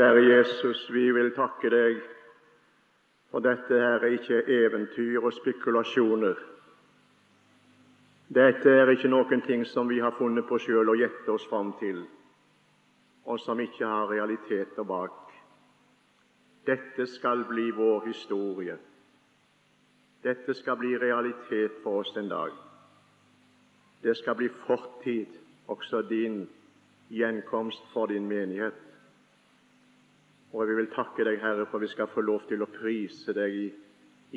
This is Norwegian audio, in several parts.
Kjære Jesus, vi vil takke deg for dette her er ikke eventyr og spekulasjoner. Dette er ikke noen ting som vi har funnet på sjøl og gjette oss fram til, og som ikke har realiteter bak. Dette skal bli vår historie. Dette skal bli realitet for oss en dag. Det skal bli fortid, også din gjenkomst for din menighet. Og vi vil takke deg, Herre, for vi skal få lov til å prise deg i,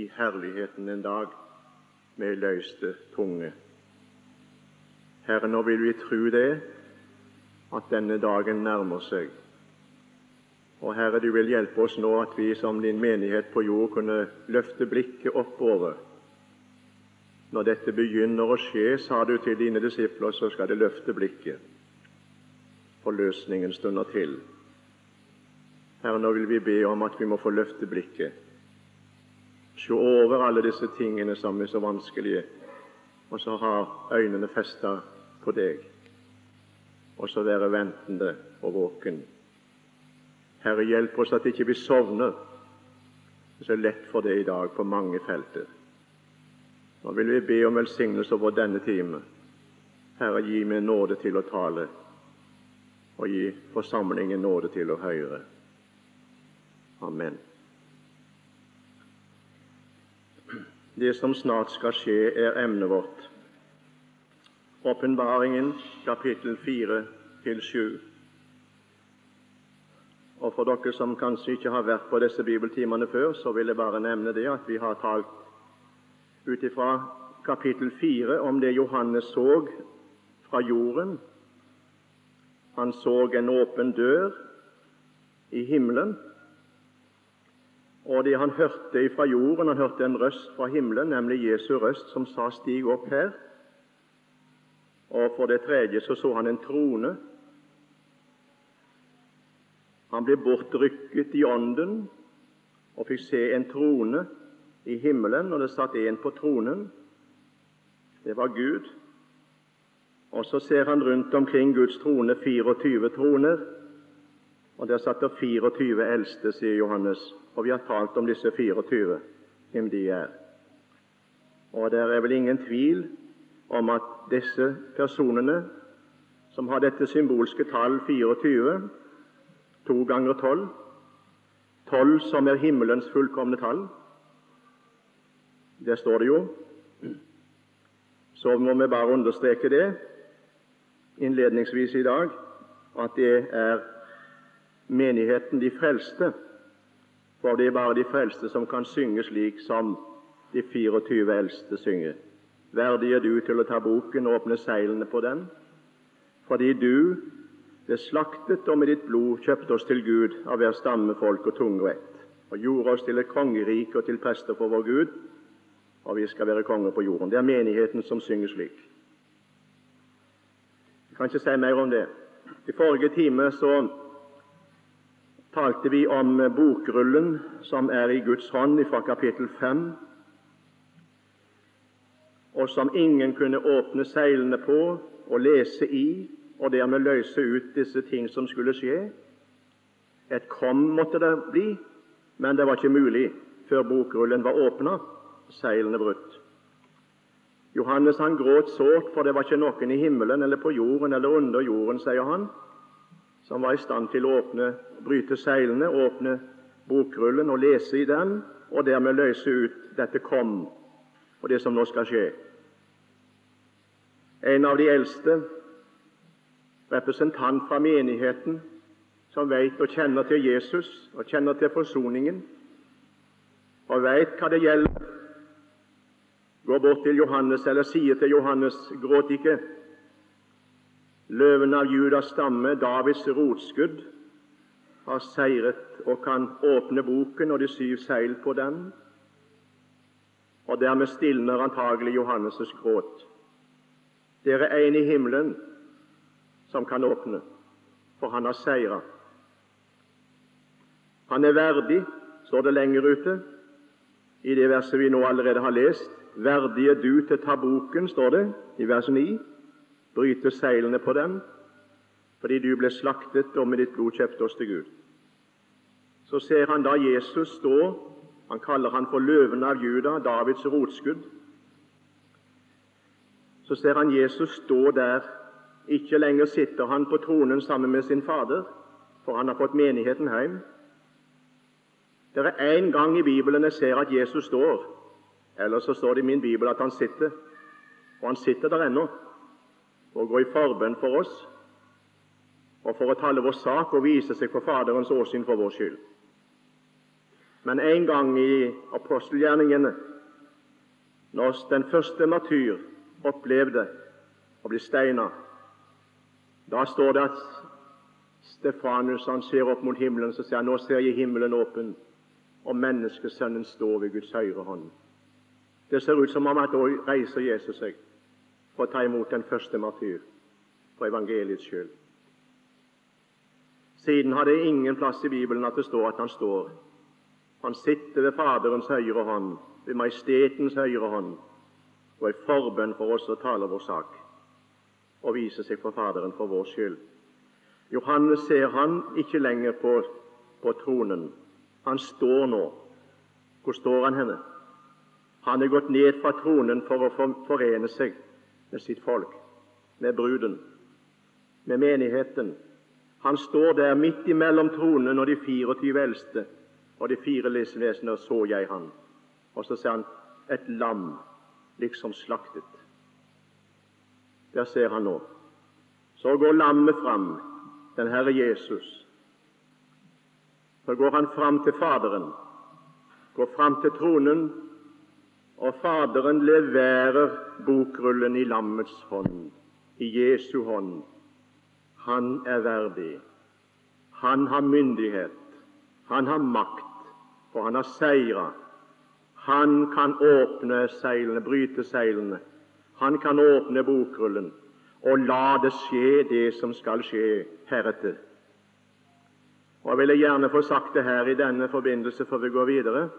i herligheten en dag med løyste tunge. Herre, nå vil vi tro det, at denne dagen nærmer seg. Og Herre, du vil hjelpe oss nå at vi som din menighet på jord kunne løfte blikket oppover. Når dette begynner å skje, sa du til dine disipler, så skal de løfte blikket. For løsningen stunder til. Herre, nå vil vi be om at vi må få løfte blikket, se over alle disse tingene som er så vanskelige, og så ha øynene festa på deg, og så være ventende og våken. Herre, hjelp oss at ikke vi sovner. Det er så lett for det i dag på mange felter. Nå vil vi be om velsignelse over denne time. Herre, gi meg nåde til å tale, og gi forsamlingen nåde til å høre. Amen. Det som snart skal skje, er emnet vårt. Åpenbaringen, kapittel 4 til 7. Og For dere som kanskje ikke har vært på disse bibeltimene før, så vil jeg bare nevne det at vi har talt ut ifra kapittel 4 om det Johannes så fra jorden. Han så en åpen dør i himmelen og det han hørte fra jorden, han hørte en røst fra himmelen, nemlig Jesu røst, som sa 'stig opp her'. Og for det tredje så så han en trone. Han ble bortrykket i ånden og fikk se en trone i himmelen, og det satt en på tronen. Det var Gud. Og så ser han rundt omkring Guds trone 24 troner, og der satt det 24 eldste, sier Johannes. Og vi har talt om disse 24, hvem de er. Og det er vel ingen tvil om at disse personene som har dette symbolske tall 24, to ganger tolv, tolv som er himmelens fullkomne tall, det står det jo. Så må vi bare understreke det innledningsvis i dag, at det er menigheten, de frelste, for det er bare de frelste som kan synge slik som de 24 eldste synger. Verdig er du til å ta boken og åpne seilene på den, fordi du det slaktet og med ditt blod kjøpte oss til Gud av hver stamme, folk og tunge og ett, og gjorde oss til et kongerike og til prester for vår Gud, og vi skal være konger på jorden. Det er menigheten som synger slik. Jeg kan ikke si mer om det. I forrige time så talte vi om bokrullen som er i Guds hånd fra kapittel 5, og som ingen kunne åpne seilene på og lese i, og dermed løse ut disse ting som skulle skje. Et kom måtte det bli, men det var ikke mulig før bokrullen var åpna, seilene brutt. Johannes han gråt sårt, for det var ikke noen i himmelen eller på jorden eller under jorden, sier han, som var i stand til å åpne, bryte seilene, åpne bokrullen og lese i den, og dermed løse ut dette kom og det som nå skal skje. En av de eldste, representant fra menigheten, som veit og kjenner til Jesus og kjenner til forsoningen, og veit hva det gjelder, går bort til Johannes eller sier til Johannes, gråt ikke, Løven av Judas stamme, Davids rotskudd, har seiret og kan åpne boken og de syv seil på den. Og dermed stilner antagelig Johannes' gråt. Det er en i himmelen som kan åpne, for han har seira. Han er verdig, står det lenger ute i det verset vi nå allerede har lest. Verdig er du til å ta boken, står det i vers 9 bryte seilene på dem, fordi du ble slaktet og med ditt blod kjøpte oss til Gud. så ser han da Jesus stå Han kaller han for løven av Juda, Davids rotskudd. Så ser han Jesus stå der. Ikke lenger sitter han på tronen sammen med sin Fader, for han har fått menigheten hjem. Det er én gang i Bibelen jeg ser at Jesus står. Ellers så står det i min bibel at han sitter. Og han sitter der ennå og gå i forbønn for oss og for å tale vår sak og vise seg for Faderens åsyn for vår skyld. Men en gang i apostelgjerningene, når den første martyr opplevde å bli steina, da står det at Stefanus han ser opp mot himmelen så sier han, nå ser jeg himmelen åpen, og menneskesønnen står ved Guds høyre hånd. Det ser ut som om at da reiser Jesus seg å ta imot den første martyr for evangeliets skyld. Siden har det ingen plass i Bibelen at det står at han står. Han sitter ved Faderens høyre hånd, ved Majestetens høyre hånd, og er forbønn for oss og taler vår sak og viser seg for Faderen for vår skyld. Johannes ser han ikke lenger på, på tronen. Han står nå. Hvor står han henne? Han er gått ned fra tronen for å forene seg med sitt folk, med bruden, med menigheten. Han står der midt imellom tronen og de 24 eldste og de fire livsvesener, så jeg han. Og så ser han et lam liksom slaktet. Der ser han nå. Så går lammet fram, den Herre Jesus. Så går han fram til Faderen, går fram til tronen og Faderen leverer bokrullen i lammets hånd, i Jesu hånd. Han er verdig. Han har myndighet. Han har makt, for han har seira. Han kan åpne seilene, bryte seilene. Han kan åpne bokrullen og la det skje, det som skal skje heretter. Og Jeg ville gjerne få sagt det her i denne forbindelse før vi går videre.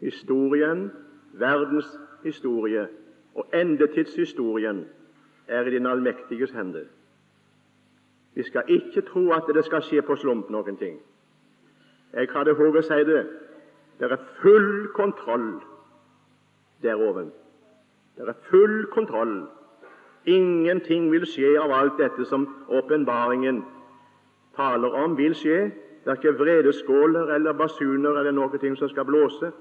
Historien verdens historie og endetidshistorien er i din allmektiges hender. Vi skal ikke tro at det skal skje på slump noen ting. Jeg hadde håpet å si det. Det er full kontroll der oven. Det er full kontroll. Ingenting vil skje av alt dette som åpenbaringen taler om, vil skje. Det er ikke vredeskåler eller basuner eller noe som skal blåse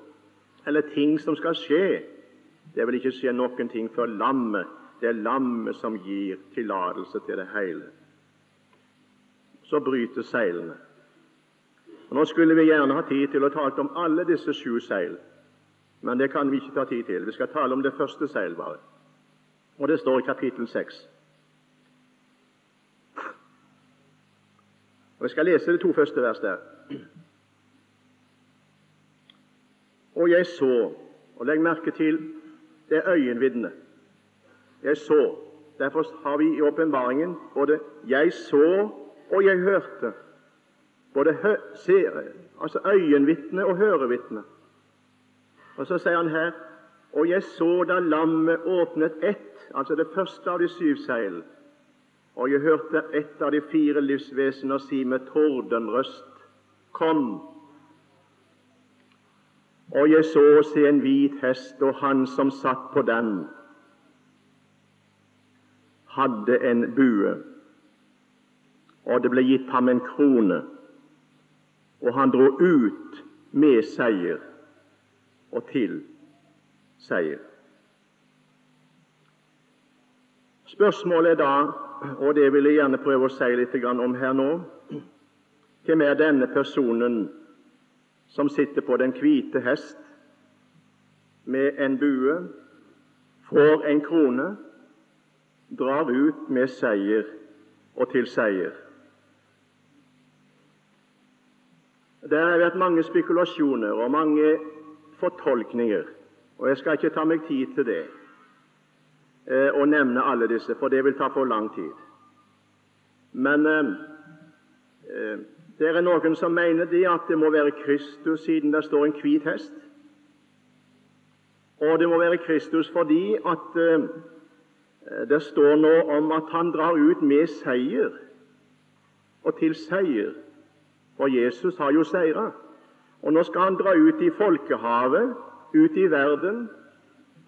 eller ting som skal skje. Det vil ikke skje noen ting før lammet. Det er lammet som gir tillatelse til det hele. Så bryter seilene. Og Nå skulle vi gjerne ha tid til å tale om alle disse sju seil, men det kan vi ikke ta tid til. Vi skal tale om det første seil bare. Og det står i kapittel 6. Og Jeg skal lese de to første vers der. Og jeg så Og legg merke til det er øyenvitne. Jeg så. Derfor har vi i åpenbaringen både 'jeg så' og 'jeg hørte'. Både hø, ser, altså øyenvitne og hørevitne. Og så sier han her 'Og jeg så da lammet åpnet ett', altså det første av de syv seil. Og jeg hørte ett av de fire livsvesener si med tordenrøst 'Kom'. Og jeg så se en hvit hest, og han som satt på den, hadde en bue. Og det ble gitt ham en krone, og han dro ut med seier og til seier. Spørsmålet er da, og det vil jeg gjerne prøve å si litt om her nå Hvem er denne personen som sitter på den hvite hest med en bue, får en krone, drar ut med seier og til seier. Det har vært mange spekulasjoner og mange fortolkninger, og jeg skal ikke ta meg tid til det eh, og nevne alle disse, for det vil ta for lang tid. Men eh, eh det er noen som mener det at det må være Kristus siden det står en hvit hest. Og det må være Kristus fordi at uh, det står nå om at han drar ut med seier og til seier. For Jesus har jo seira. Og nå skal han dra ut i folkehavet, ut i verden,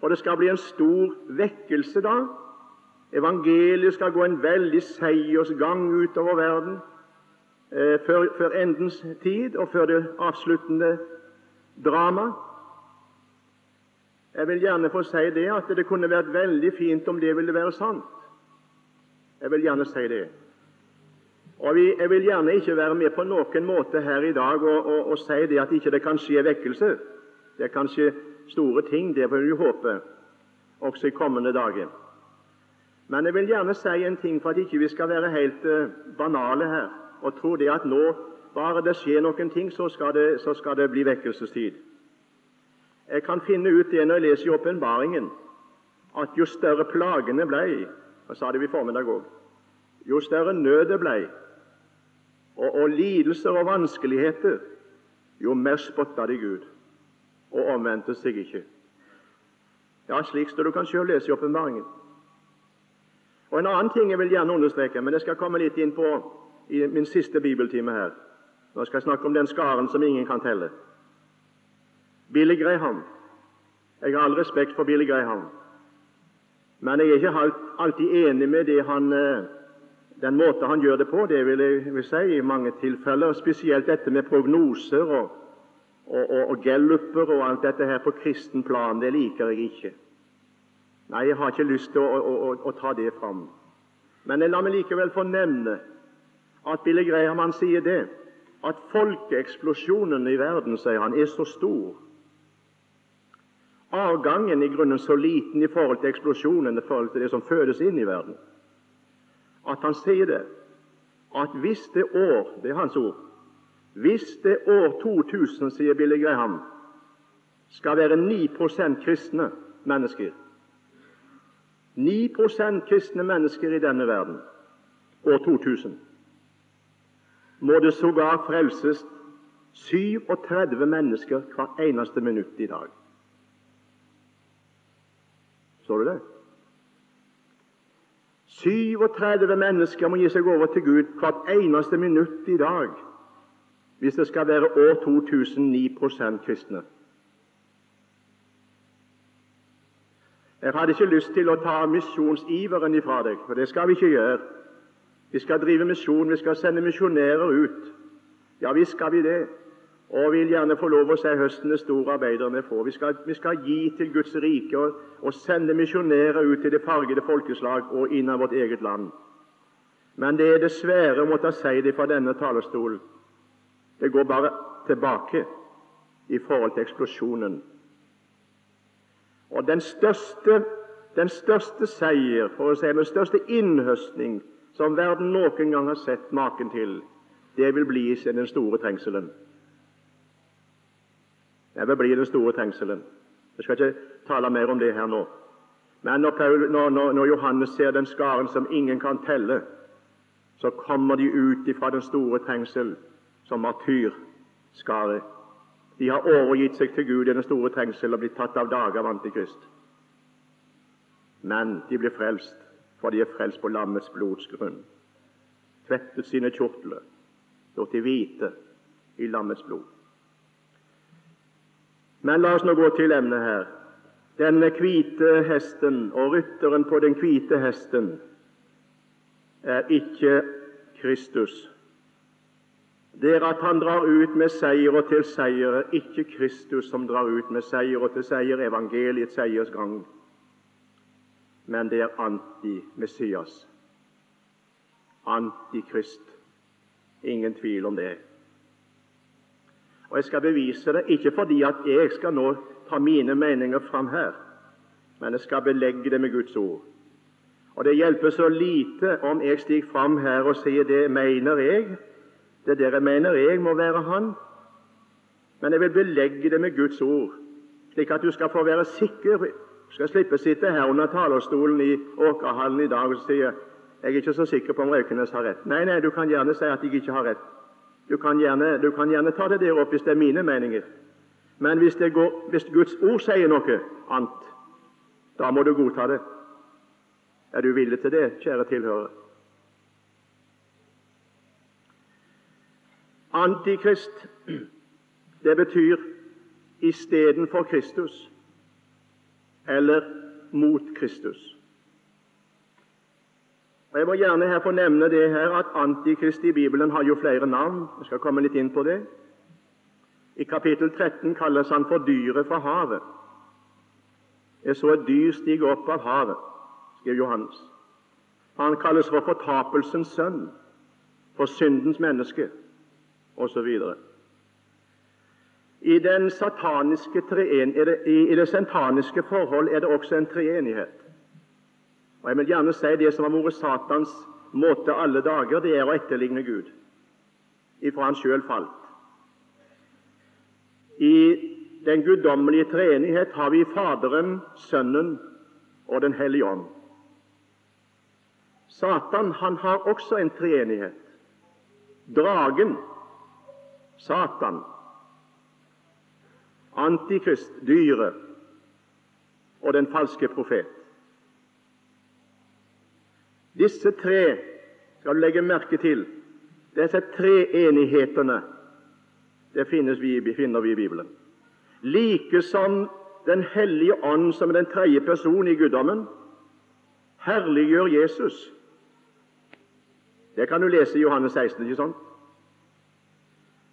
og det skal bli en stor vekkelse da. Evangeliet skal gå en veldig seiersgang utover verden eh, før, før, endens tid og før det avsluttende drama. Jeg vil gjerne få si det at det kunne vært veldig fint om det ville være sant. Jeg vil gjerne si det. Og vi, Jeg vil gjerne ikke være med på noen måte her i dag og, og, og si det at ikke det kan skje vekkelse. Det er kanskje store ting, det får vi håpe, også i kommende dager. Men jeg vil gjerne si en ting for at ikke vi skal være helt uh, banale her og tror det at nå bare det skjer noen ting, så skal det, så skal det bli vekkelsestid. Jeg kan finne ut det når jeg leser i åpenbaringen, at jo større plagene ble Jeg sa det i formiddag òg. Jo større nød det ble, og, og lidelser og vanskeligheter, jo mer spotta de Gud og omvendte seg ikke. Ja, slik står du kan selv lese i åpenbaringen. Og En annen ting jeg vil gjerne understreke, men jeg skal komme litt inn på i min siste bibeltime her. Nå skal jeg snakke om den skaren som ingen kan telle. Billy Graham. Jeg har all respekt for Billy Graham, men jeg er ikke alltid enig med det han eh, den måten han gjør det på, det vil jeg vil si i mange tilfeller, spesielt dette med prognoser og, og, og, og galluper og alt dette her på kristen plan, det liker jeg ikke. Nei, jeg har ikke lyst til å, å, å ta det fram. Men la meg likevel få nevne at Billy Graham han sier det, at folkeeksplosjonen i verden, sier han, er så stor. Avgangen i grunnen så liten i forhold til eksplosjonen, i forhold til det som fødes inn i verden at han sier det, at hvis det år Det er hans ord. Hvis det år 2000, sier Billy Graham, skal være 9% kristne mennesker 9% kristne mennesker i denne verden år 2000 må det sågar frelses 37 mennesker hver eneste minutt i dag. Så du det? 37 mennesker må gi seg over til Gud hvert eneste minutt i dag hvis det skal være år 2009 kristne. Jeg hadde ikke lyst til å ta misjonsiveren ifra deg, for det skal vi ikke gjøre. Vi skal drive misjon, vi skal sende misjonærer ut. Ja visst skal vi det og vil gjerne få lov å se høsten det store arbeiderne får. Vi skal, vi skal gi til Guds rike og, og sende misjonærer ut til det fargede folkeslag og innad vårt eget land. Men det er dessverre å måtte si det fra denne talerstolen. Det går bare tilbake i forhold til eksplosjonen. Og den største, den største seier, for å si den største innhøstning som verden noen gang har sett maken til, det vil bli den store trengselen. Det vil bli den store trengselen. Jeg skal ikke tale mer om det her nå. Men når, Paul, når, når, når Johannes ser den skaren som ingen kan telle, så kommer de ut fra den store trengsel som martyrskare. De har overgitt seg til Gud i den store trengsel og blitt tatt av dage av Antikrist. Men de blir frelst, for de er frelst på lammets blods grunn. Tvettet sine kjortler, gjort de hvite i lammets blod. Men la oss nå gå til emnet her. Denne hvite hesten og rytteren på den hvite hesten er ikke Kristus. Det er at han drar ut med seier og til seier, er ikke Kristus som drar ut med seier og til seier, evangeliets seiersgang, men det er anti-Messias, antikrist. Ingen tvil om det. Og Jeg skal bevise det ikke fordi at jeg skal nå ta mine meninger fram her, men jeg skal belegge det med Guds ord. Og Det hjelper så lite om jeg stiger fram her og sier det mener jeg. Det dere mener jeg, må være Han. Men jeg vil belegge det med Guds ord, slik at du skal få være sikker. Skal slippe å sitte her under talerstolen i Åkerhallen i dag og si jeg er ikke så sikker på om Raukenes har rett. Nei, nei, du kan gjerne si at jeg ikke har rett. Du kan, gjerne, du kan gjerne ta det der opp hvis det er mine meninger. Men hvis, går, hvis Guds ord sier noe annet, da må du godta det. Er du villig til det, kjære tilhører? Antikrist Det betyr istedenfor Kristus eller mot Kristus. Og Jeg må gjerne her få nevne det her at Antikrist i Bibelen har jo flere navn. Jeg skal komme litt inn på det. I kapittel 13 kalles han for dyret fra havet. Jeg så et dyr stige opp av havet, skrev Johannes. Han kalles for fortapelsens sønn, for syndens menneske, osv. I, den sataniske treen, det, I det sentaniske forhold er det også en treenighet. Og Jeg vil gjerne si det som har vært Satans måte alle dager, det er å etterligne Gud ifra han sjøl falt. I den guddommelige treenighet har vi Faderen, Sønnen og Den hellige ånd. Satan han har også en treenighet. Dragen, Satan, Antikrist, dyret og den falske profet. Disse tre skal du legge merke til. Disse tre enighetene det vi, finner vi i Bibelen. Like som Den hellige ånd, som er den tredje person i guddommen, herliggjør Jesus. Det kan du lese i Johannes 16. ikke sant?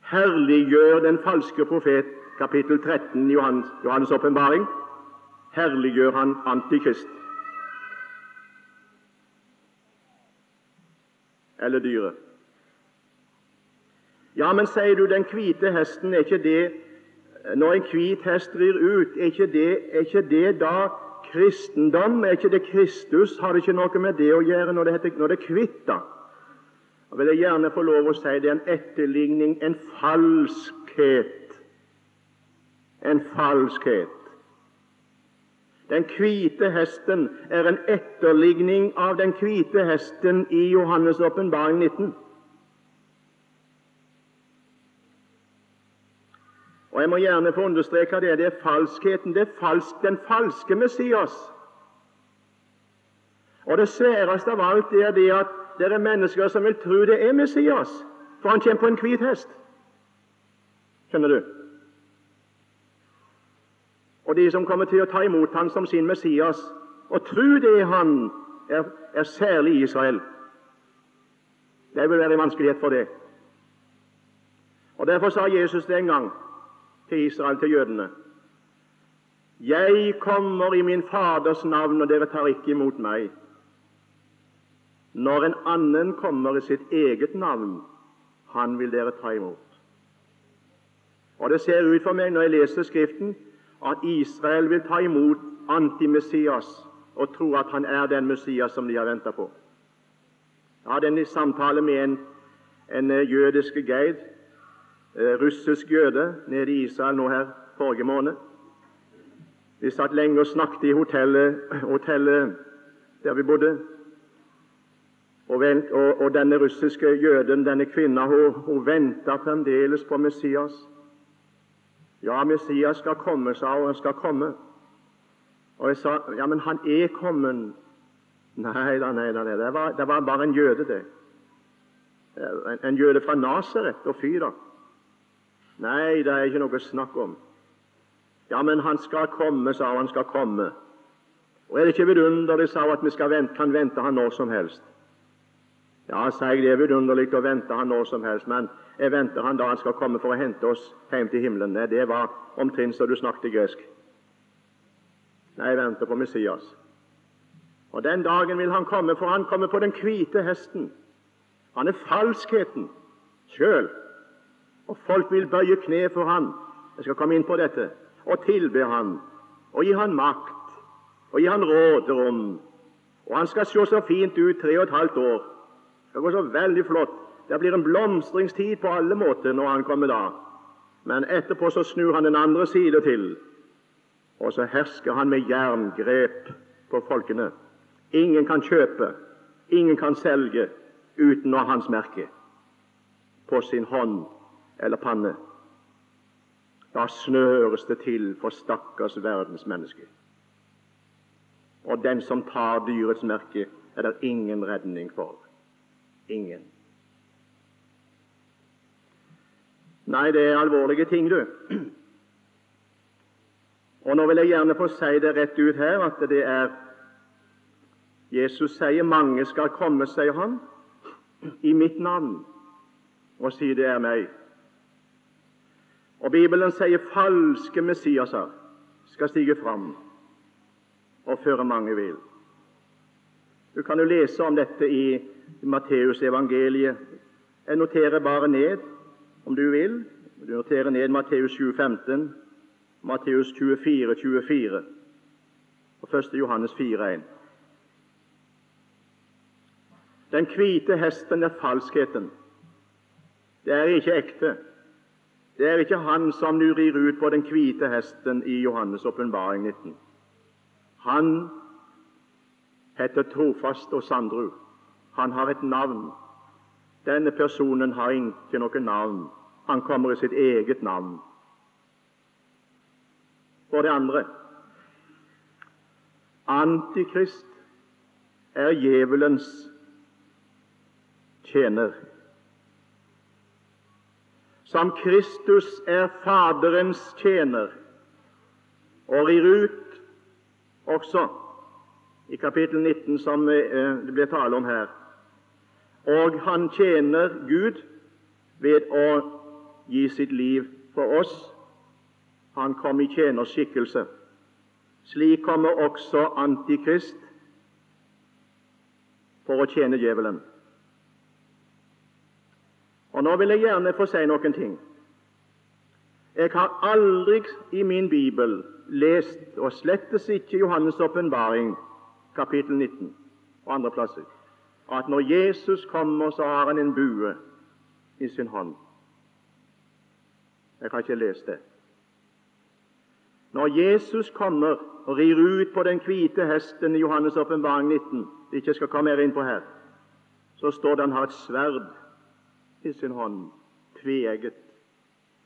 Herliggjør den falske profet, kapittel 13 i Johannes, Johannes' åpenbaring. Herliggjør han Antikrist. Eller dyret. Ja, men sier du den hvite hesten, er ikke det Når en hvit hest rir ut, er ikke det, er ikke det da kristendom? Er ikke det Kristus? Har det ikke noe med det å gjøre når det, heter, når det er hvitt, da? Jeg vil gjerne få lov å si det er en etterligning, en falskhet. En falskhet. Den hvite hesten er en etterligning av den hvite hesten i Johannes' åpenbaring 19. Og Jeg må gjerne få understreke det. Det er falskheten. Det er falsk, den falske Messias. Og Det sværeste av alt er det at det er mennesker som vil tro det er Messias, for han kommer på en hvit hest. Skjønner du? Og de som kommer til å ta imot han som sin Messias og tro det han, er, er særlig Israel. Det vil være en vanskelighet for det. Og Derfor sa Jesus det en gang til Israel, til jødene. Jeg kommer i min Faders navn, og dere tar ikke imot meg. Når en annen kommer i sitt eget navn, han vil dere ta imot. Og Det ser ut for meg når jeg leser Skriften, at Israel vil ta imot antimessias og tro at han er den Messias som de har venta på. Jeg hadde en samtale med en, en eh, jødisk guide, eh, russisk jøde, nede i Israel nå her forrige måned. Vi satt lenge og snakket i hotellet, hotellet der vi bodde. Og, og, og, denne russiske jøden, denne kvinna, hun, hun venta fremdeles på Messias. Ja, Messias skal komme, sa hun. Han skal komme. Og jeg sa ja, men han er kommet. Nei da, nei da, det var, det var bare en jøde, det. En, en jøde fra Nasaret. Og fy, da. Nei, det er ikke noe snakk om. Ja, men han skal komme, sa hun. Han skal komme. Og er det ikke vidunderlig, sa hun, at vi vente, kan vente han når som helst? Ja, sa jeg, det er vidunderlig å vente han når som helst, men jeg venter han da han skal komme for å hente oss hjem til himmelen. Nei, det var omtrent så du snakket gresk. Nei, jeg venter på Messias. Og Den dagen vil han komme, for han kommer på den hvite hesten. Han er falskheten sjøl. Og folk vil bøye kne for han. Jeg skal komme inn på dette. Og tilbe han, og gi han makt, og gi han råderom. Og han skal se så fint ut tre og et halvt år. Det går så veldig flott. Det blir en blomstringstid på alle måter når han kommer da. Men etterpå så snur han den andre side til, og så hersker han med jerngrep på folkene. Ingen kan kjøpe, ingen kan selge uten å ha hans merke på sin hånd eller panne. Da snøres det til for stakkars verdens menneske. Og den som tar dyrets merke, er det ingen redning for ingen. Nei, det er alvorlige ting, du. Og Nå vil jeg gjerne få si det rett ut her at det er Jesus sier 'mange skal komme', sier han, 'i mitt navn', og si 'det er meg'. Og Bibelen sier falske Messiaser skal stige fram og føre mange vil. Du kan jo lese om dette i Matteus evangeliet. Jeg noterer bare ned, om du vil. Du noterer ned Matteus 7,15, Matteus 24, 24 og 1. Johannes 4, 1. Den hvite hesten er falskheten. Det er ikke ekte. Det er ikke han som nu rir ut på den hvite hesten i Johannes' åpenbaring 19. Han heter Trofast og Sandru. Han har et navn. Denne personen har ikke noe navn. Han kommer i sitt eget navn. For det andre Antikrist er djevelens tjener. Som Kristus er Faderens tjener og rir ut også i kapittel 19, som eh, det blir tale om her. Og han tjener Gud ved å gi sitt liv for oss. Han kom i tjenerskikkelse. Slik kommer også Antikrist for å tjene djevelen. Og Nå vil jeg gjerne få si noen ting. Jeg har aldri i min bibel lest, og slettes ikke Johannes' åpenbaring, kapittel 19 og andre plasser, at når Jesus kommer, så har han en bue i sin hånd. Jeg har ikke lest det. Når Jesus kommer og rir ut på den hvite hesten i Johannes' åpenbaring 19, det ikke skal komme mer inn på her, så står det han har et sverd i sin hånd, tveegget.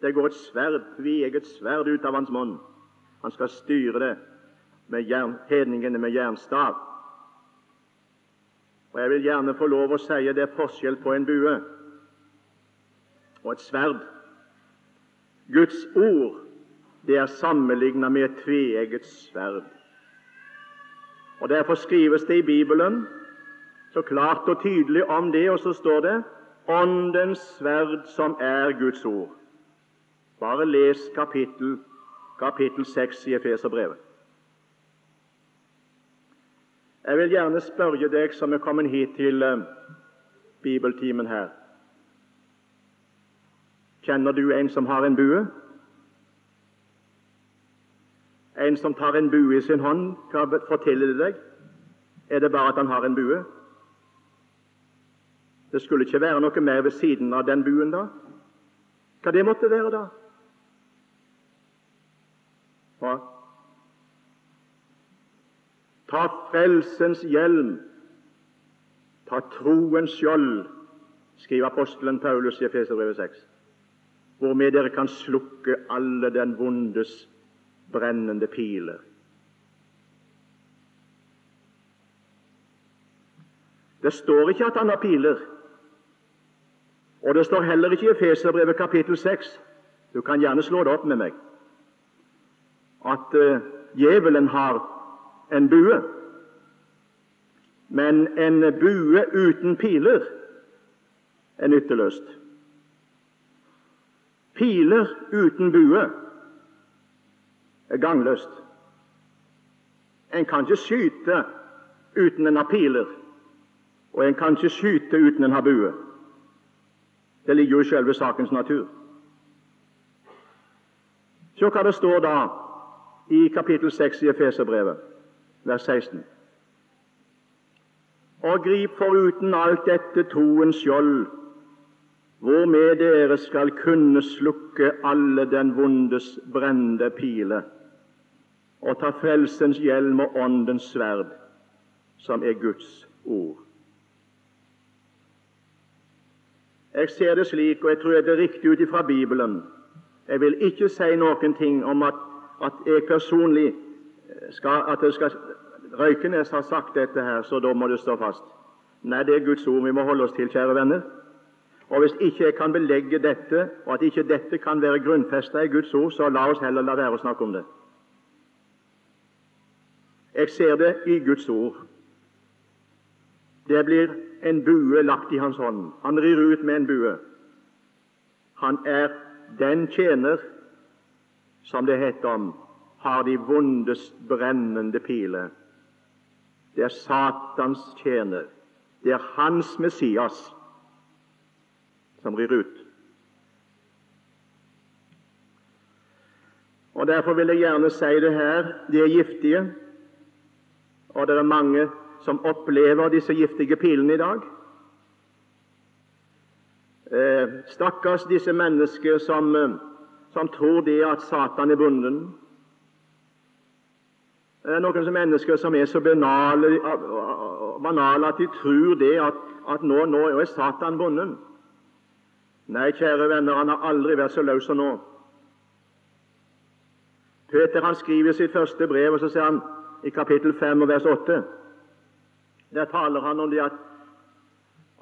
Det går et sverd, tveegget sverd ut av hans munn. Han skal styre det med jern, hedningene med jernstav. Og Jeg vil gjerne få lov å si det er forskjell på en bue og et sverd. Guds ord det er sammenlignet med et tveegget sverd. Og Derfor skrives det i Bibelen så klart og tydelig om det, og så står det Åndens sverd, som er Guds ord. Bare les kapittel, kapittel 6 i Efeserbrevet. Jeg vil gjerne spørre deg som er kommet hit til uh, bibeltimen her. Kjenner du en som har en bue? En som tar en bue i sin hånd, hva forteller det deg? Er det bare at han har en bue? Det skulle ikke være noe mer ved siden av den buen, da? Hva det måtte være, da? Hva? Ta frelsens hjelm, ta troens skjold, skriver apostelen Paulus i Efeserbrevet 6, hvormed dere kan slukke alle den vondes brennende piler. Det står ikke at han har piler. Og det står heller ikke i Efeserbrevet kapittel 6 du kan gjerne slå det opp med meg at uh, djevelen har en bue. Men en bue uten piler er nytteløst. Piler uten bue er gangløst. En kan ikke skyte uten en har piler, og en kan ikke skyte uten en har bue. Det ligger jo i selve sakens natur. Se hva det står da i kapittel 6 i Efeserbrevet, vers 16. Og grip foruten alt dette troens skjold, hvormed dere skal kunne slukke alle den vondes brennende pile, og ta frelsens hjelm og åndens sverd, som er Guds ord. Jeg ser det slik, og jeg tror det er riktig ut ifra Bibelen. Jeg vil ikke si noen ting om at, at jeg personlig skal, at det skal, Røykenes har sagt dette her, så da må det stå fast. Nei, det er Guds ord vi må holde oss til, kjære venner. Og Hvis ikke jeg kan belegge dette, og at ikke dette kan være grunnfesta i Guds ord, så la oss heller la være å snakke om det. Jeg ser det i Guds ord. Det blir en bue lagt i hans hånd. Han rir ut med en bue. Han er den tjener som det heter om, har de vondest brennende piler. Det er Satans tjener. Det er hans Messias som rir ut. Og Derfor vil jeg gjerne si det her. De er giftige, og det er mange som opplever disse giftige pilene i dag. Eh, stakkars disse mennesker som, eh, som tror det at Satan er bunden. Det er noen mennesker som er så banale, banale at de tror det at, at nå, nå, er Satan bonden. Nei, kjære venner, han har aldri vært så løs som nå. Peter han skriver sitt første brev, og så sier han i kapittel 5 og vers 8 Der taler han om det at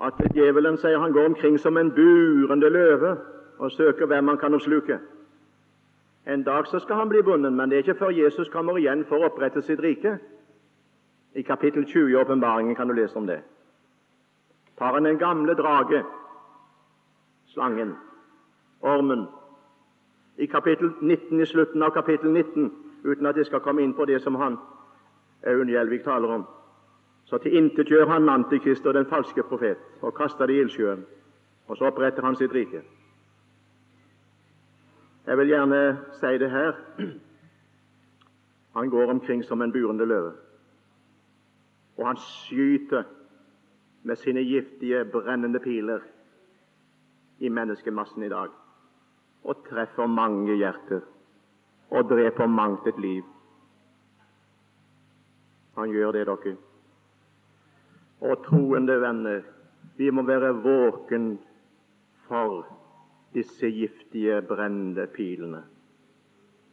at djevelen sier han går omkring som en burende løve og søker hvem han kan oppsluke. En dag så skal han bli bundet, men det er ikke før Jesus kommer igjen for å opprette sitt rike. I kapittel 20 i Åpenbaringen kan du lese om det. Tar han den gamle drage, slangen, ormen, i kapittel 19, i slutten av kapittel 19, uten at jeg skal komme inn på det som han Aun Gjelvik taler om, så tilintetgjør han Antikrist og den falske profet og kaster det i ildsjøen. Og så oppretter han sitt rike. Jeg vil gjerne si det her. Han går omkring som en burende løve. Og han skyter med sine giftige, brennende piler i menneskemassen i dag. Og treffer mange hjerter og dreper mangt et liv. Han gjør det, dere. Og troende venner, vi må være våken for disse giftige, brennende pilene.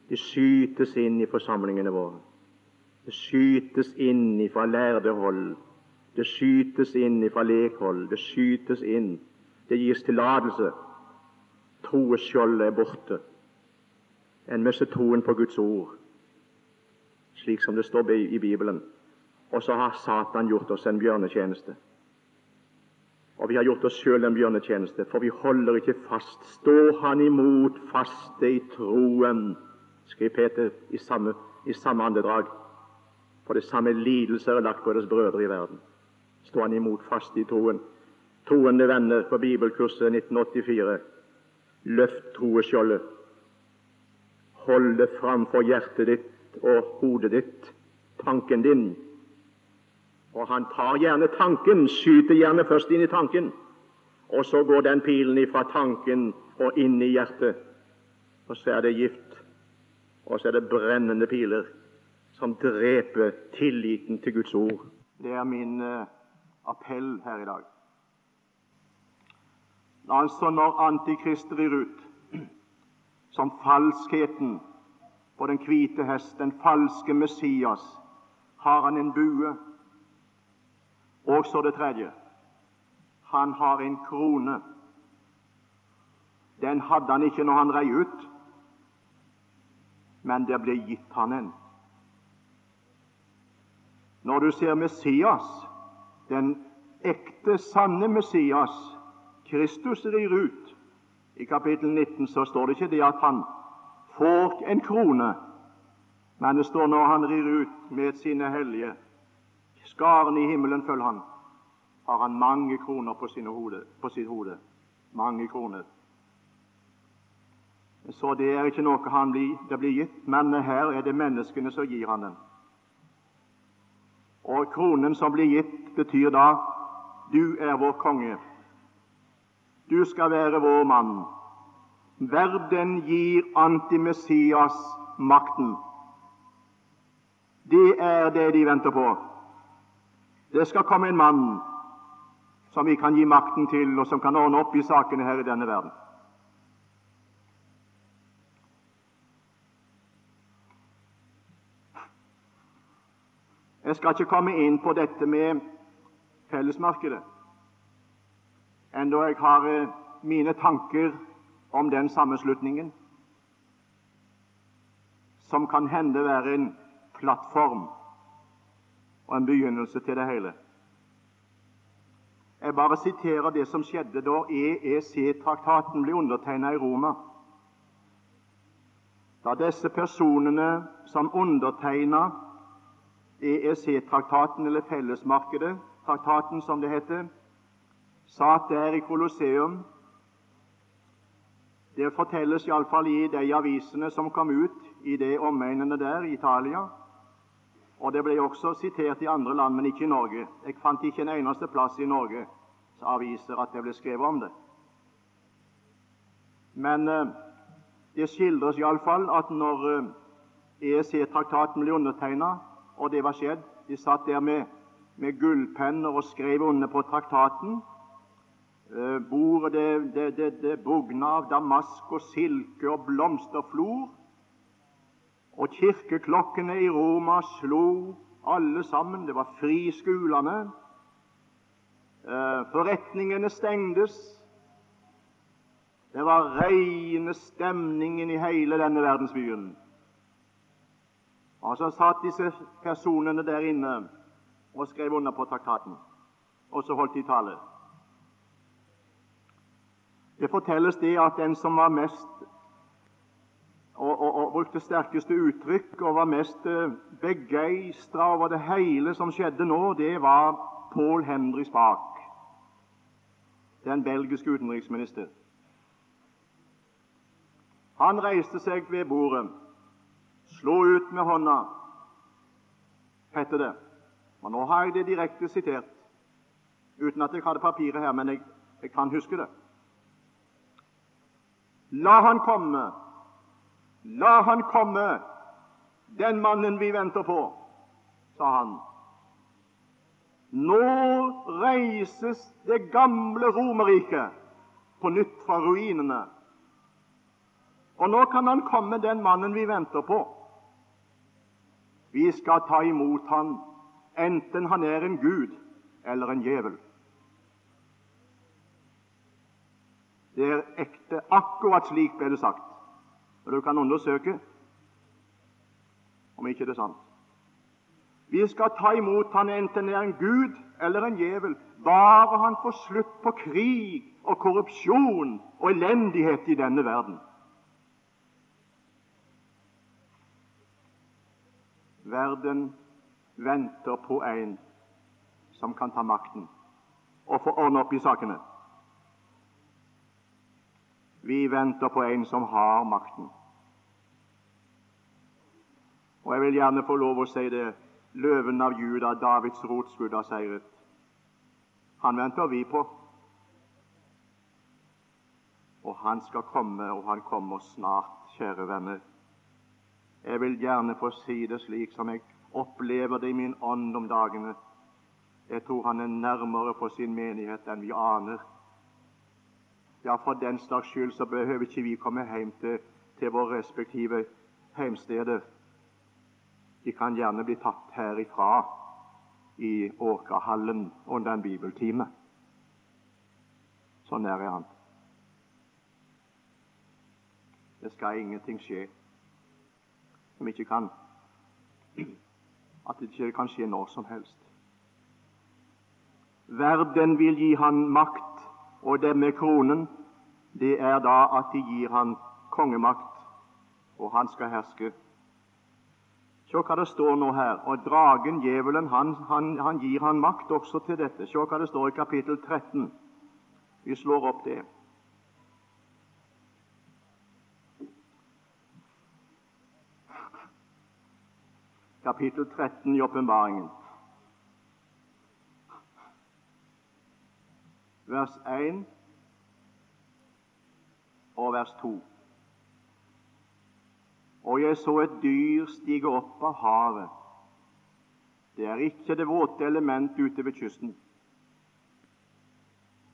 De skytes inn i forsamlingene våre. Det skytes inn fra lærde hold. Det skytes inn fra lekhold. Det skytes inn. Det gis tillatelse. Troeskjoldet er borte. En mister troen på Guds ord, slik som det står i Bibelen. Og så har Satan gjort oss en bjørnetjeneste. Og vi har gjort oss sjøl en bjørnetjeneste, for vi holder ikke fast. Står han imot faste i troen, skriver Peter i samme, i samme andedrag. For det samme lidelser er lagt på deres brødre i verden. Står han imot faste i troen. Troende venner på bibelkurset 1984. Løft troeskjoldet. Hold det framfor hjertet ditt og hodet ditt, tanken din og han tar gjerne tanken, skyter gjerne først inn i tanken, og så går den pilen ifra tanken og inn i hjertet. Og så er det gift, og så er det brennende piler som dreper tilliten til Guds ord. Det er min uh, appell her i dag. Altså når Antikrist rir ut som falskheten på den hvite hest, den falske Messias, har han en bue og så det tredje han har en krone. Den hadde han ikke når han rei ut, men det ble gitt han en. Når du ser Messias, den ekte, sanne Messias, Kristus rir ut, i kapittel 19 så står det ikke det at han får en krone, men det står når han rir ut med sine hellige Skarene i himmelen følger han. Har han mange kroner på, hode, på sitt hode. Mange kroner. Så det er ikke noe han blir, det blir gitt, men her er det menneskene som gir han den. Og kronen som blir gitt, betyr da du er vår konge. Du skal være vår mann. Verden gir antimessias makten. Det er det de venter på. Det skal komme en mann som vi kan gi makten til, og som kan ordne opp i sakene her i denne verden. Jeg skal ikke komme inn på dette med fellesmarkedet, enda jeg har eh, mine tanker om den sammenslutningen, som kan hende være en plattform og en begynnelse til det hele. Jeg bare siterer det som skjedde da EEC-traktaten ble undertegnet i Roma. Da disse personene som undertegnet EEC-traktaten, eller Fellesmarkedet, traktaten som det heter, satt der i Colosseum Det fortelles iallfall i de avisene som kom ut i de omegnene der i Italia. Og det ble også sitert i andre land, men ikke i Norge. Jeg fant ikke en eneste plass i Norge aviser at det ble skrevet om det. Men eh, det skildres iallfall at når eh, EEC-traktaten ble undertegnet, og det var skjedd De satt der med, med gullpenner og skrev under på traktaten. Eh, bordet det, det, det, det bugna av damask og silke og blomsterflor. Og kirkeklokkene i Roma slo alle sammen. Det var fri i skolene. Eh, forretningene stengtes. Det var reine stemningen i hele denne verdensbyen. Og så satt disse personene der inne og skrev under på traktaten. Og så holdt de tale. Det fortelles det at den som var mest og, og, og brukte sterkeste uttrykk og var mest uh, begeistra over det hele som skjedde nå, det var Paul Henry Spak, den belgiske utenriksminister. Han reiste seg ved bordet, slo ut med hånda, heter det. Og Nå har jeg det direkte sitert, uten at jeg hadde papiret her, men jeg, jeg kan huske det. La han komme, la han komme, den mannen vi venter på, sa han. Nå reises det gamle Romerriket på nytt fra ruinene. Og nå kan han komme, den mannen vi venter på. Vi skal ta imot han, enten han er en gud eller en djevel. Det er ekte. Akkurat slik ble det sagt. Og Du kan undersøke om ikke det er sant. Vi skal ta imot han enten det er en gud eller en djevel, bare han får slutt på krig og korrupsjon og elendighet i denne verden. Verden venter på en som kan ta makten og få ordne opp i sakene. Vi venter på en som har makten. Og jeg vil gjerne få lov å si det løven av Juda, Davids rotskudd, har seiret. Han venter vi på. Og han skal komme, og han kommer snart, kjære venner. Jeg vil gjerne få si det slik som jeg opplever det i min ånd om dagene. Jeg tror han er nærmere på sin menighet enn vi aner. Ja, for den slags skyld så behøver ikke vi komme hjem til, til våre respektive heimsteder. De kan gjerne bli tatt herifra i Åkerhallen under en bibeltime. Så nær er han. Det skal ingenting skje som ikke kan At det ikke kan skje når som helst. Verden vil gi han makt og det med kronen, det er da at de gir han kongemakt, og han skal herske. Se hva det står nå her. Og dragen, djevelen, han, han, han gir han makt også til dette. Se hva det står i kapittel 13. Vi slår opp det. Kapittel 13 i åpenbaringen. vers 1 og vers 2. Og jeg så et dyr stige opp av havet. Det er ikke det våte element ute ved kysten.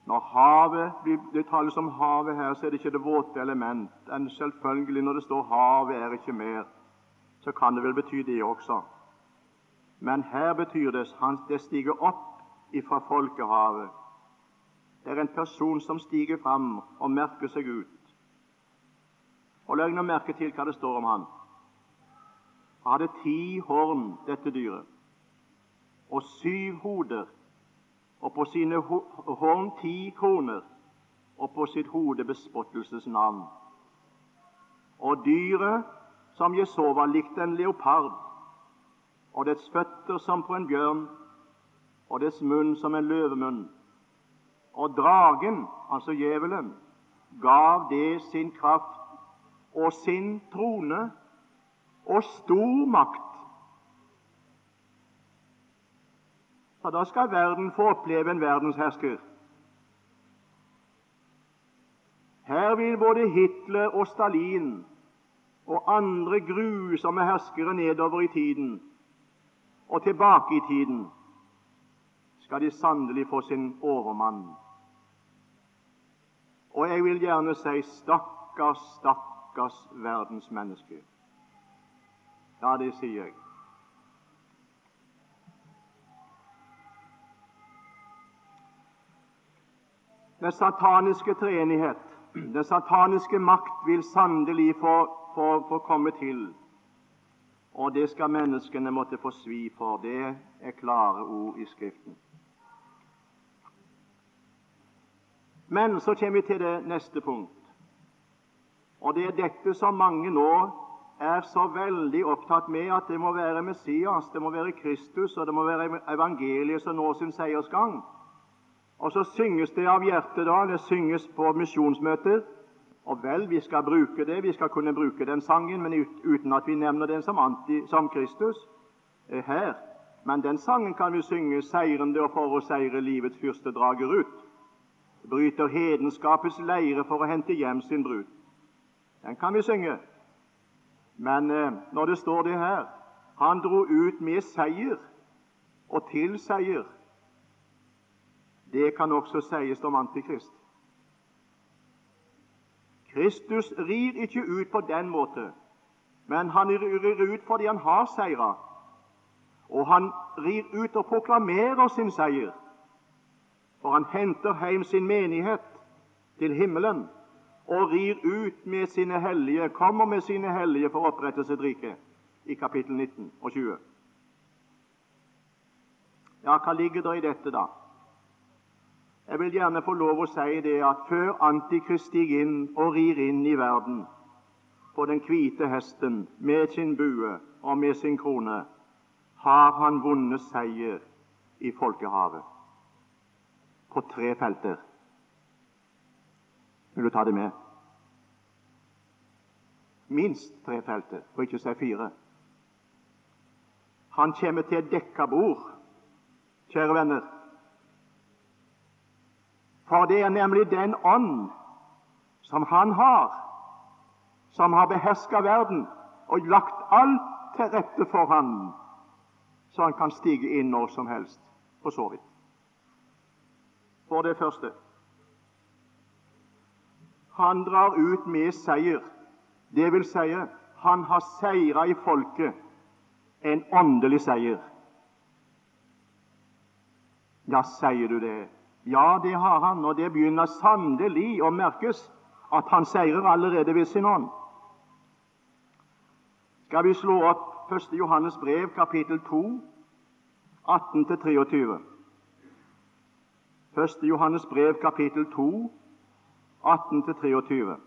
Når havet, det tales om havet her, så er det ikke det våte element. Men selvfølgelig, når det står 'havet er ikke mer', så kan det vel bety det også. Men her betyr det at det stiger opp ifra folkehavet Det er en person som stiger fram og merker seg ut. Og Legg nå merke til hva det står om han. Han hadde ti horn, dette dyret, og syv hoder, og på sine horn ti kroner, og på sitt hode bespottelsesnavn. Og dyret som jeg så, var likt en leopard, og dets føtter som på en bjørn, og dets munn som en løvemunn. Og dragen, altså djevelen, gav det sin kraft og sin trone og stor makt. For da skal verden få oppleve en verdenshersker. Her vil både Hitler og Stalin og andre grusomme herskere nedover i tiden og tilbake i tiden skal de sannelig få sin overmann. Og jeg vil gjerne si stakkars, stakkars verdensmenneske. Ja, det sier jeg. Den sataniske treenighet, den sataniske makt, vil sannelig få, få, få komme til. Og det skal menneskene måtte få svi for. Det er klare ord i Skriften. Men så kommer vi til det neste punkt. Og det er dette som mange nå er så veldig opptatt med, at det må være Messias, det må være Kristus, og det må være evangeliet som når sin seiersgang. Og så synges det av hjertet da, det synges på misjonsmøter. Og vel, vi skal bruke det, vi skal kunne bruke den sangen, men uten at vi nevner den som, anti, som Kristus eh, her. Men den sangen kan vi synge seirende og for å seire livets fyrste drager ut bryter hedenskapets leire for å hente hjem sin brud. Den kan vi synge. Men eh, når det står det her Han dro ut med seier og til seier. Det kan også sies om Antikrist. Kristus rir ikke ut på den måte, men han rir ut fordi han har seira. Og han rir ut og proklamerer sin seier. For han henter hjem sin menighet til himmelen og rir ut med sine hellige, kommer med sine hellige for å opprette sitt rike, i kapittel 19 og 20. Ja, hva ligger det i dette, da? Jeg vil gjerne få lov å si det at før Antikrist stiger inn og rir inn i verden på den hvite hesten med sin bue og med sin krone, har han vunnet seier i folkehavet på tre felter. Vil du ta det med? Minst tre felter, for ikke å si fire. Han kommer til et dekka bord, kjære venner. For det er nemlig den ånd som han har, som har beherska verden og lagt alt til rette for han, så han kan stige inn når som helst, for så vidt. For det første han drar ut med seier. Det vil si, han har seira i folket en åndelig seier. Ja, sier du det? Ja, det har han, og det begynner sannelig å merkes at han seirer allerede ved sin ånd. Skal vi slå opp 1. Johannes brev, kapittel 2, 18-23. 1. Johannes brev, kapittel 2, 18-23.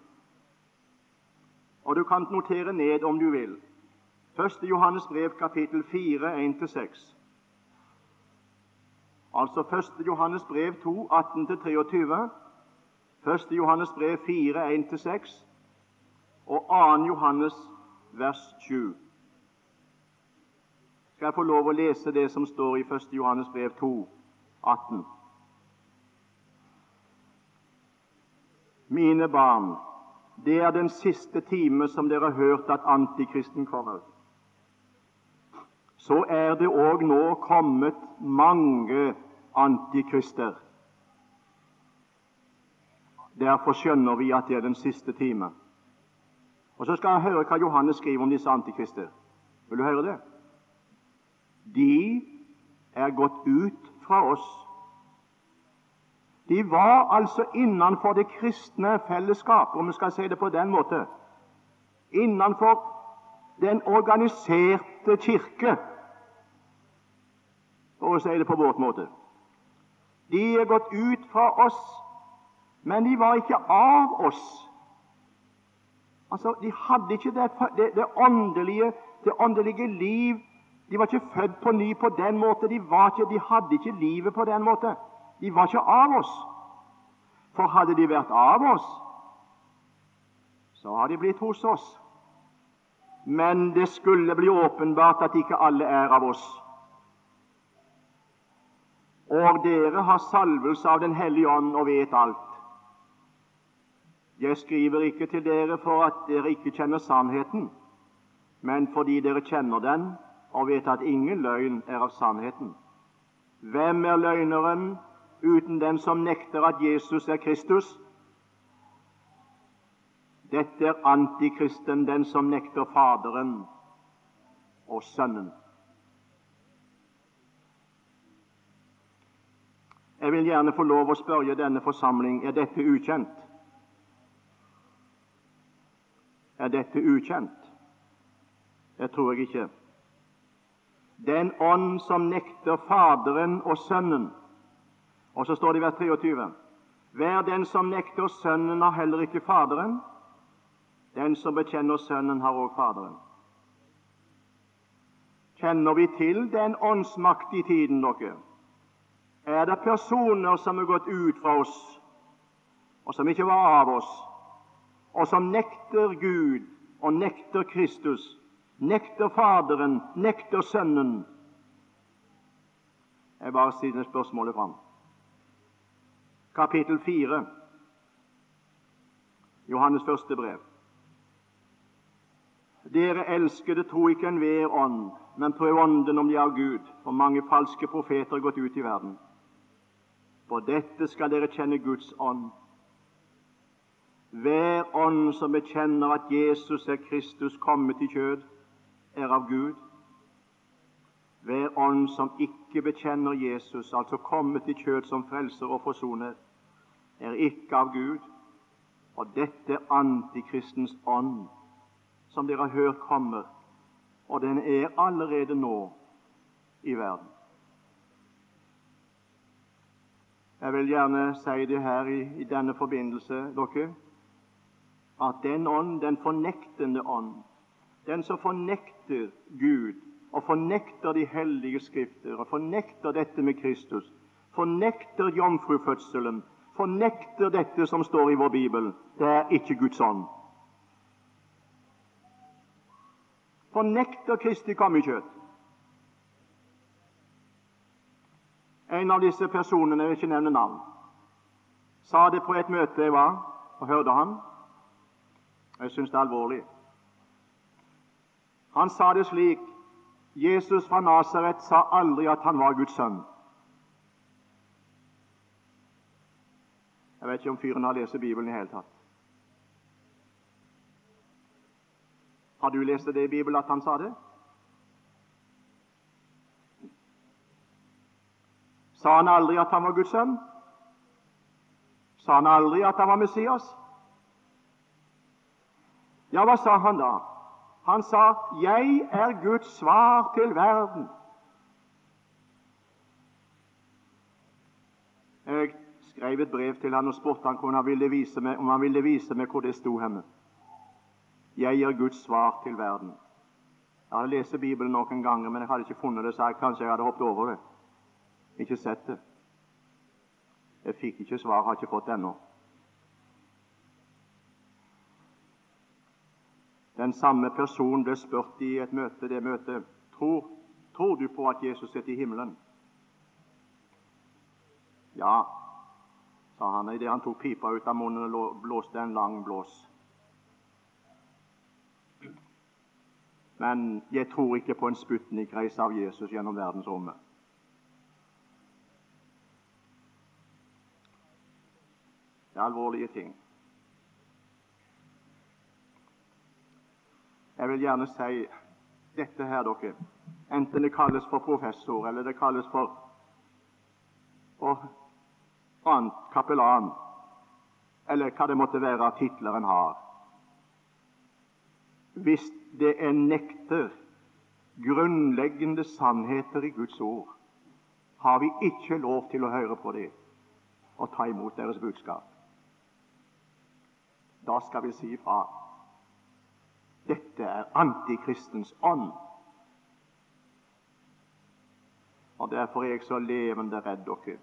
Og du kan notere ned om du vil. 1. Johannes brev, kapittel 4, 1-6. Altså 1. Johannes brev 2, 18-23. 1. Johannes brev 4, 1-6 og 2. Johannes vers 7. Skal jeg få lov å lese det som står i 1. Johannes brev 2, 18? Mine barn, det er den siste time som dere har hørt at antikristen kommer. Så er det òg nå kommet mange antikrister. Derfor skjønner vi at det er den siste time. Og Så skal jeg høre hva Johannes skriver om disse antikrister. Vil du høre det? De er gått ut fra oss De var altså innenfor det kristne fellesskap, om vi skal si det på den måten. Innenfor den organiserte kirke, for å si det på vårt måte. De er gått ut fra oss, men de var ikke av oss. Altså, De hadde ikke det, det, det, åndelige, det åndelige liv. De var ikke født på ny på den måten. De, ikke, de hadde ikke livet på den måten. De var ikke av oss. For hadde de vært av oss, så har de blitt hos oss. Men det skulle bli åpenbart at ikke alle er av oss. Og dere har salvelse av Den hellige ånd og vet alt. Jeg skriver ikke til dere for at dere ikke kjenner sannheten, men fordi dere kjenner den og vet at ingen løgn er av sannheten. Hvem er løgneren uten den som nekter at Jesus er Kristus? Dette er antikristen, den som nekter Faderen og Sønnen. Jeg vil gjerne få lov å spørre denne forsamling er dette ukjent. Er dette ukjent? Det tror jeg ikke. Den ånd som nekter Faderen og Sønnen. Og så står det i vers 23.: Hver den som nekter Sønnen, har heller ikke Faderen. Den som bekjenner Sønnen, har òg Faderen. Kjenner vi til den åndsmakt i tiden, dere? Er det personer som er gått ut fra oss, og som ikke var av oss, og som nekter Gud og nekter Kristus, nekter Faderen, nekter Sønnen? Jeg bare stiller spørsmålet fram. Kapittel 4, Johannes første brev. Dere elskede, tro ikke enhver ånd, men prøv ånden om de er Gud, for mange falske profeter er gått ut i verden. For dette skal dere kjenne Guds ånd. Hver ånd som bekjenner at Jesus er Kristus kommet i kjød, er av Gud. Hver ånd som ikke bekjenner Jesus, altså kommet i kjød som frelser og forsoner, er ikke av Gud. Og dette antikristens ånd, som dere har hørt kommer, og den er allerede nå i verden. Jeg vil gjerne si det her i, i denne forbindelse, dere, at den ånd, den fornektende ånd, den som fornekter Gud og fornekter de hellige skrifter og fornekter dette med Kristus, fornekter jomfrufødselen, fornekter dette som står i vår bibel, det er ikke Guds ånd. Fornekter Kristi komme. En av disse personene, jeg vil ikke nevne navn, sa det på et møte jeg var og hørte han. Jeg syns det er alvorlig. Han sa det slik Jesus fra Nasaret sa aldri at han var Guds sønn. Jeg vet ikke om fyren har lest Bibelen i hele tatt. Har du lest det i Bibelen at han sa det? Sa han aldri at han var Guds sønn? Sa han aldri at han var Messias? Ja, hva sa han da? Han sa 'Jeg er Guds svar til verden'. Jeg skrev et brev til han og spurte han om han ville vise meg, om han ville vise meg hvor det sto henne. 'Jeg gir Guds svar til verden'. Jeg hadde lest Bibelen noen ganger, men jeg hadde ikke funnet det, så jeg, kanskje jeg hadde hoppet over det. Ikke sett det. Jeg fikk ikke svar, har ikke fått det ennå. Den samme person ble spurt i et møte, det møtet tror, tror du på at Jesus sitter i himmelen. Ja, sa han idet han tok pipa ut av munnen og blåste en lang blås. Men jeg tror ikke på en Sputnik-reise av Jesus gjennom verdensrommet. Det er alvorlige ting. Jeg vil gjerne si dette her, dere. Enten det kalles for professor, eller det kalles for, for annet kapellan, eller hva det måtte være av titler en har, hvis det en nekter grunnleggende sannheter i Guds ord, har vi ikke lov til å høre på det og ta imot deres budskap. Da skal vi si ifra. Dette er antikristens ånd. Og Derfor er jeg så levende redd dere.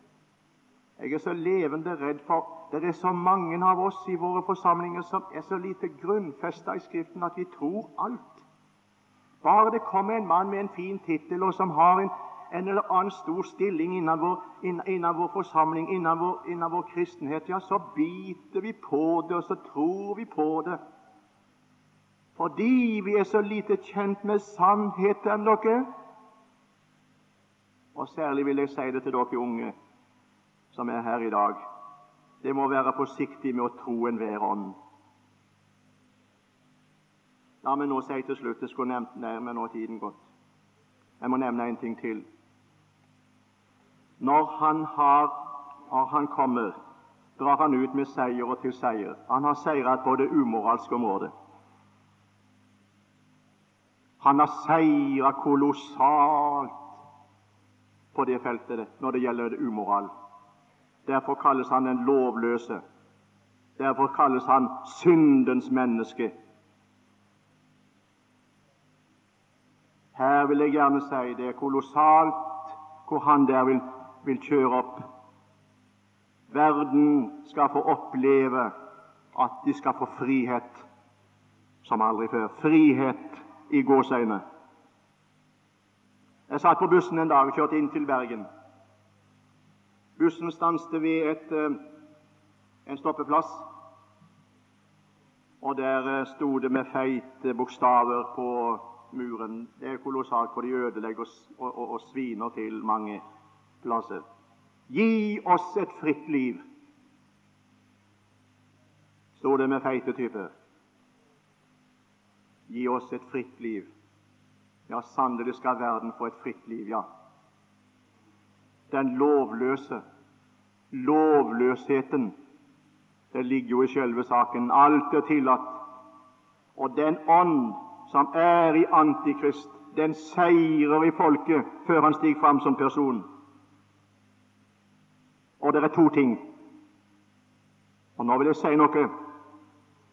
Jeg er så levende redd for det er så mange av oss i våre forsamlinger som er så lite grunnfesta i Skriften at vi tror alt. Bare det kommer en mann med en fin tittel, og som har en, en, eller annen stor stilling innen vår, innen vår forsamling, innen vår, innen vår, kristenhet, ja, så biter vi på det, og så tror vi på det. Fordi vi er så lite kjent med sannheten, dere. Og særlig vil jeg si det til dere unge som er her i dag. Det må være forsiktig med å tro enhver ånd. La meg nå si til slutt Jeg skulle nevnt men nå tiden gått. Jeg må nevne en ting til. Når han, har, når han kommer, drar han ut med seier og til seier. Han har seiret på det umoralske området. Han har seiret kolossalt på det feltet når det gjelder det umoral. Derfor kalles han den lovløse. Derfor kalles han syndens menneske. Her vil jeg gjerne si det er kolossalt hvor han der vil, vil kjøre opp. Verden skal få oppleve at de skal få frihet som aldri før. Frihet i gåseøyne. Jeg satt på bussen en dag og kjørte inn til Bergen. Bussen stanset ved et, eh, en stoppeplass, og der eh, sto det med feite bokstaver på muren. Det er kolossalt, for de ødelegger og, og, og sviner til mange plasser. Gi oss et fritt liv, sto det med feite typer. Gi oss et fritt liv. Ja, sannelig skal verden få et fritt liv, ja den lovløse. Lovløsheten. Det ligger jo i selve saken. Alt er tillatt. Og den ånd som er i Antikrist, den seirer i folket før han stiger fram som person. Og det er to ting. Og Nå vil jeg si noe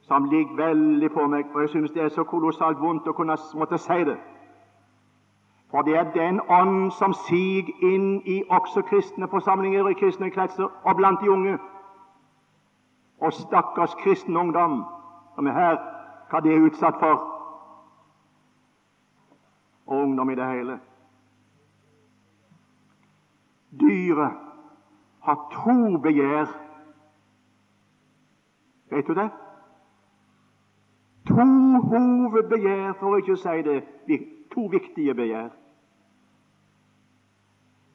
som ligger veldig på meg, og jeg synes det er så kolossalt vondt å kunne måtte si det. For det er den ånd som siger inn i også kristne forsamlinger i kristne kretser og blant de unge. Og stakkars kristen ungdom som er her, hva de er utsatt for. Og ungdom i det hele. Dyret har to begjær. Vet du det? To hovedbegjær, for å ikke si det, to viktige begjær.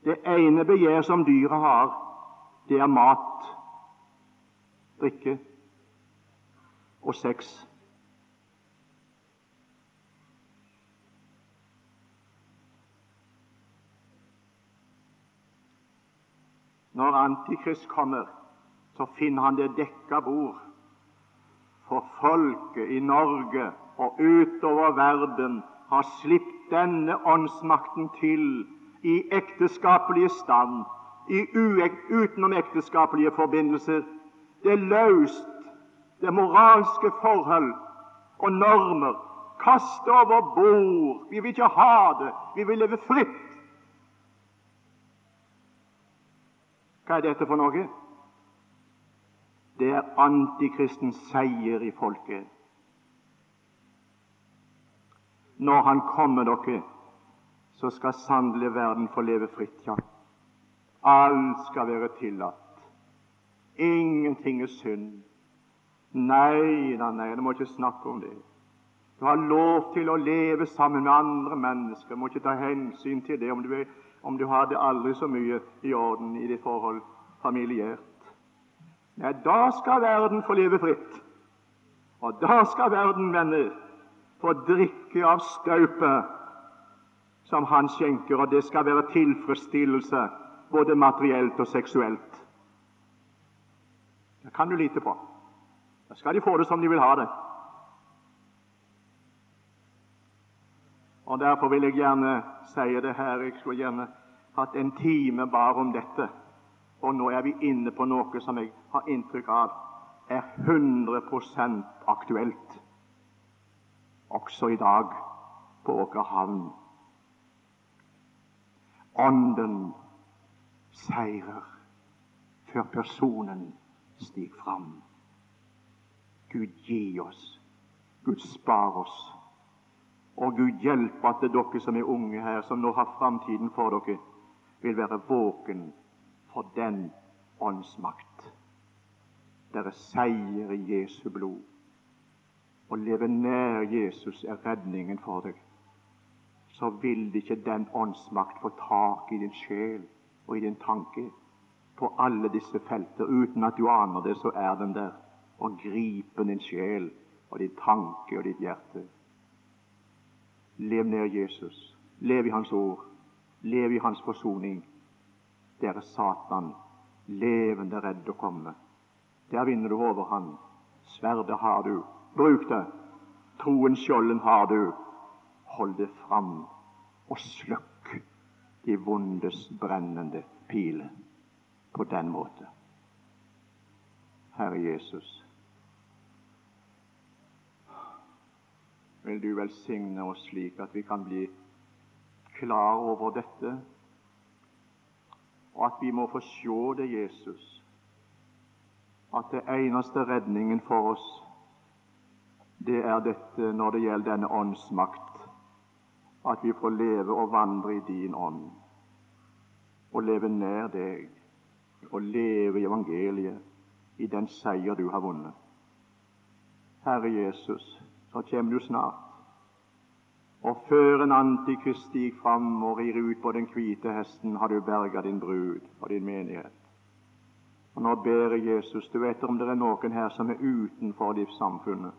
Det ene begjær som dyret har, det er mat, drikke og sex. Når Antikrist kommer, så finner han det dekka bord for folket i Norge og utover verden har sluppet denne åndsmakten til i ekteskapelige stand, i utenomekteskapelige forbindelser. Det er løst, det er moralske forhold og normer. Kast over bord. Vi vil ikke ha det. Vi vil leve fritt. Hva er dette for noe? Det er antikristens seier i folket. Når han kommer dere så skal sannelig verden få leve fritt, ja. Alt skal være tillatt. Ingenting er synd. Nei da, nei, du må ikke snakke om det. Du har lov til å leve sammen med andre mennesker. Du må ikke ta hensyn til det om du, er, om du har det aldri så mye i orden i ditt forhold familiært. Nei, da skal verden få leve fritt. Og da skal verden, venner, få drikke av staupet som Han skjenker, og det skal være tilfredsstillelse både materielt og seksuelt. Det kan du lite på. Da skal de få det som de vil ha det. Og Derfor vil jeg gjerne si det her. Jeg skulle gjerne hatt en time bare om dette. Og nå er vi inne på noe som jeg har inntrykk av er 100 aktuelt også i dag på Åkerhavn. Ånden seirer før personen stiger fram. Gud gi oss, Gud spar oss, og Gud hjelp at dere som er unge her, som nå har framtiden for dere, vil være våken for den åndsmakt. Dere seier i Jesu blod. Å leve nær Jesus er redningen for deg. Så vil ikke den åndsmakt få tak i din sjel og i din tanke på alle disse felter. Uten at du aner det, så er den der og griper din sjel og din tanke og ditt hjerte. Lev ned Jesus. Lev i Hans ord. Lev i Hans forsoning. Dere er Satan levende redd å komme. Der vinner du over han. Sverdet har du. Bruk det. Troens skjolden har du. Hold det fram, og slukke de vondes brennende piler på den måte. Herre Jesus, vil du velsigne oss slik at vi kan bli klar over dette, og at vi må få se det, Jesus, at det eneste redningen for oss, det er dette når det gjelder denne åndsmakt, at vi får leve og vandre i din ånd, og leve nær deg, og leve i evangeliet, i den seier du har vunnet. Herre Jesus, så kommer du snart. Og før en antikrist stiger fram og rir ut på den hvite hesten, har du berga din brud og din menighet. Og nå ber jeg Jesus, du vet om det er noen her som er utenfor livssamfunnet.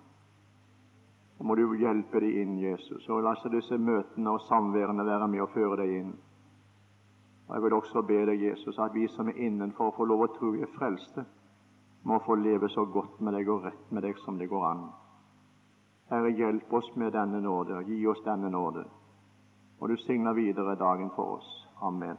Så må du hjelpe dem inn, Jesus, og la disse møtene og samværene være med og føre deg inn. Og Jeg vil også be deg, Jesus, at vi som er innenfor, får lov å tro vi er frelste, må få leve så godt med deg og rett med deg som det går an. Herre, hjelp oss med denne nåde, gi oss denne nåde. Og du signer videre dagen for oss. Amen.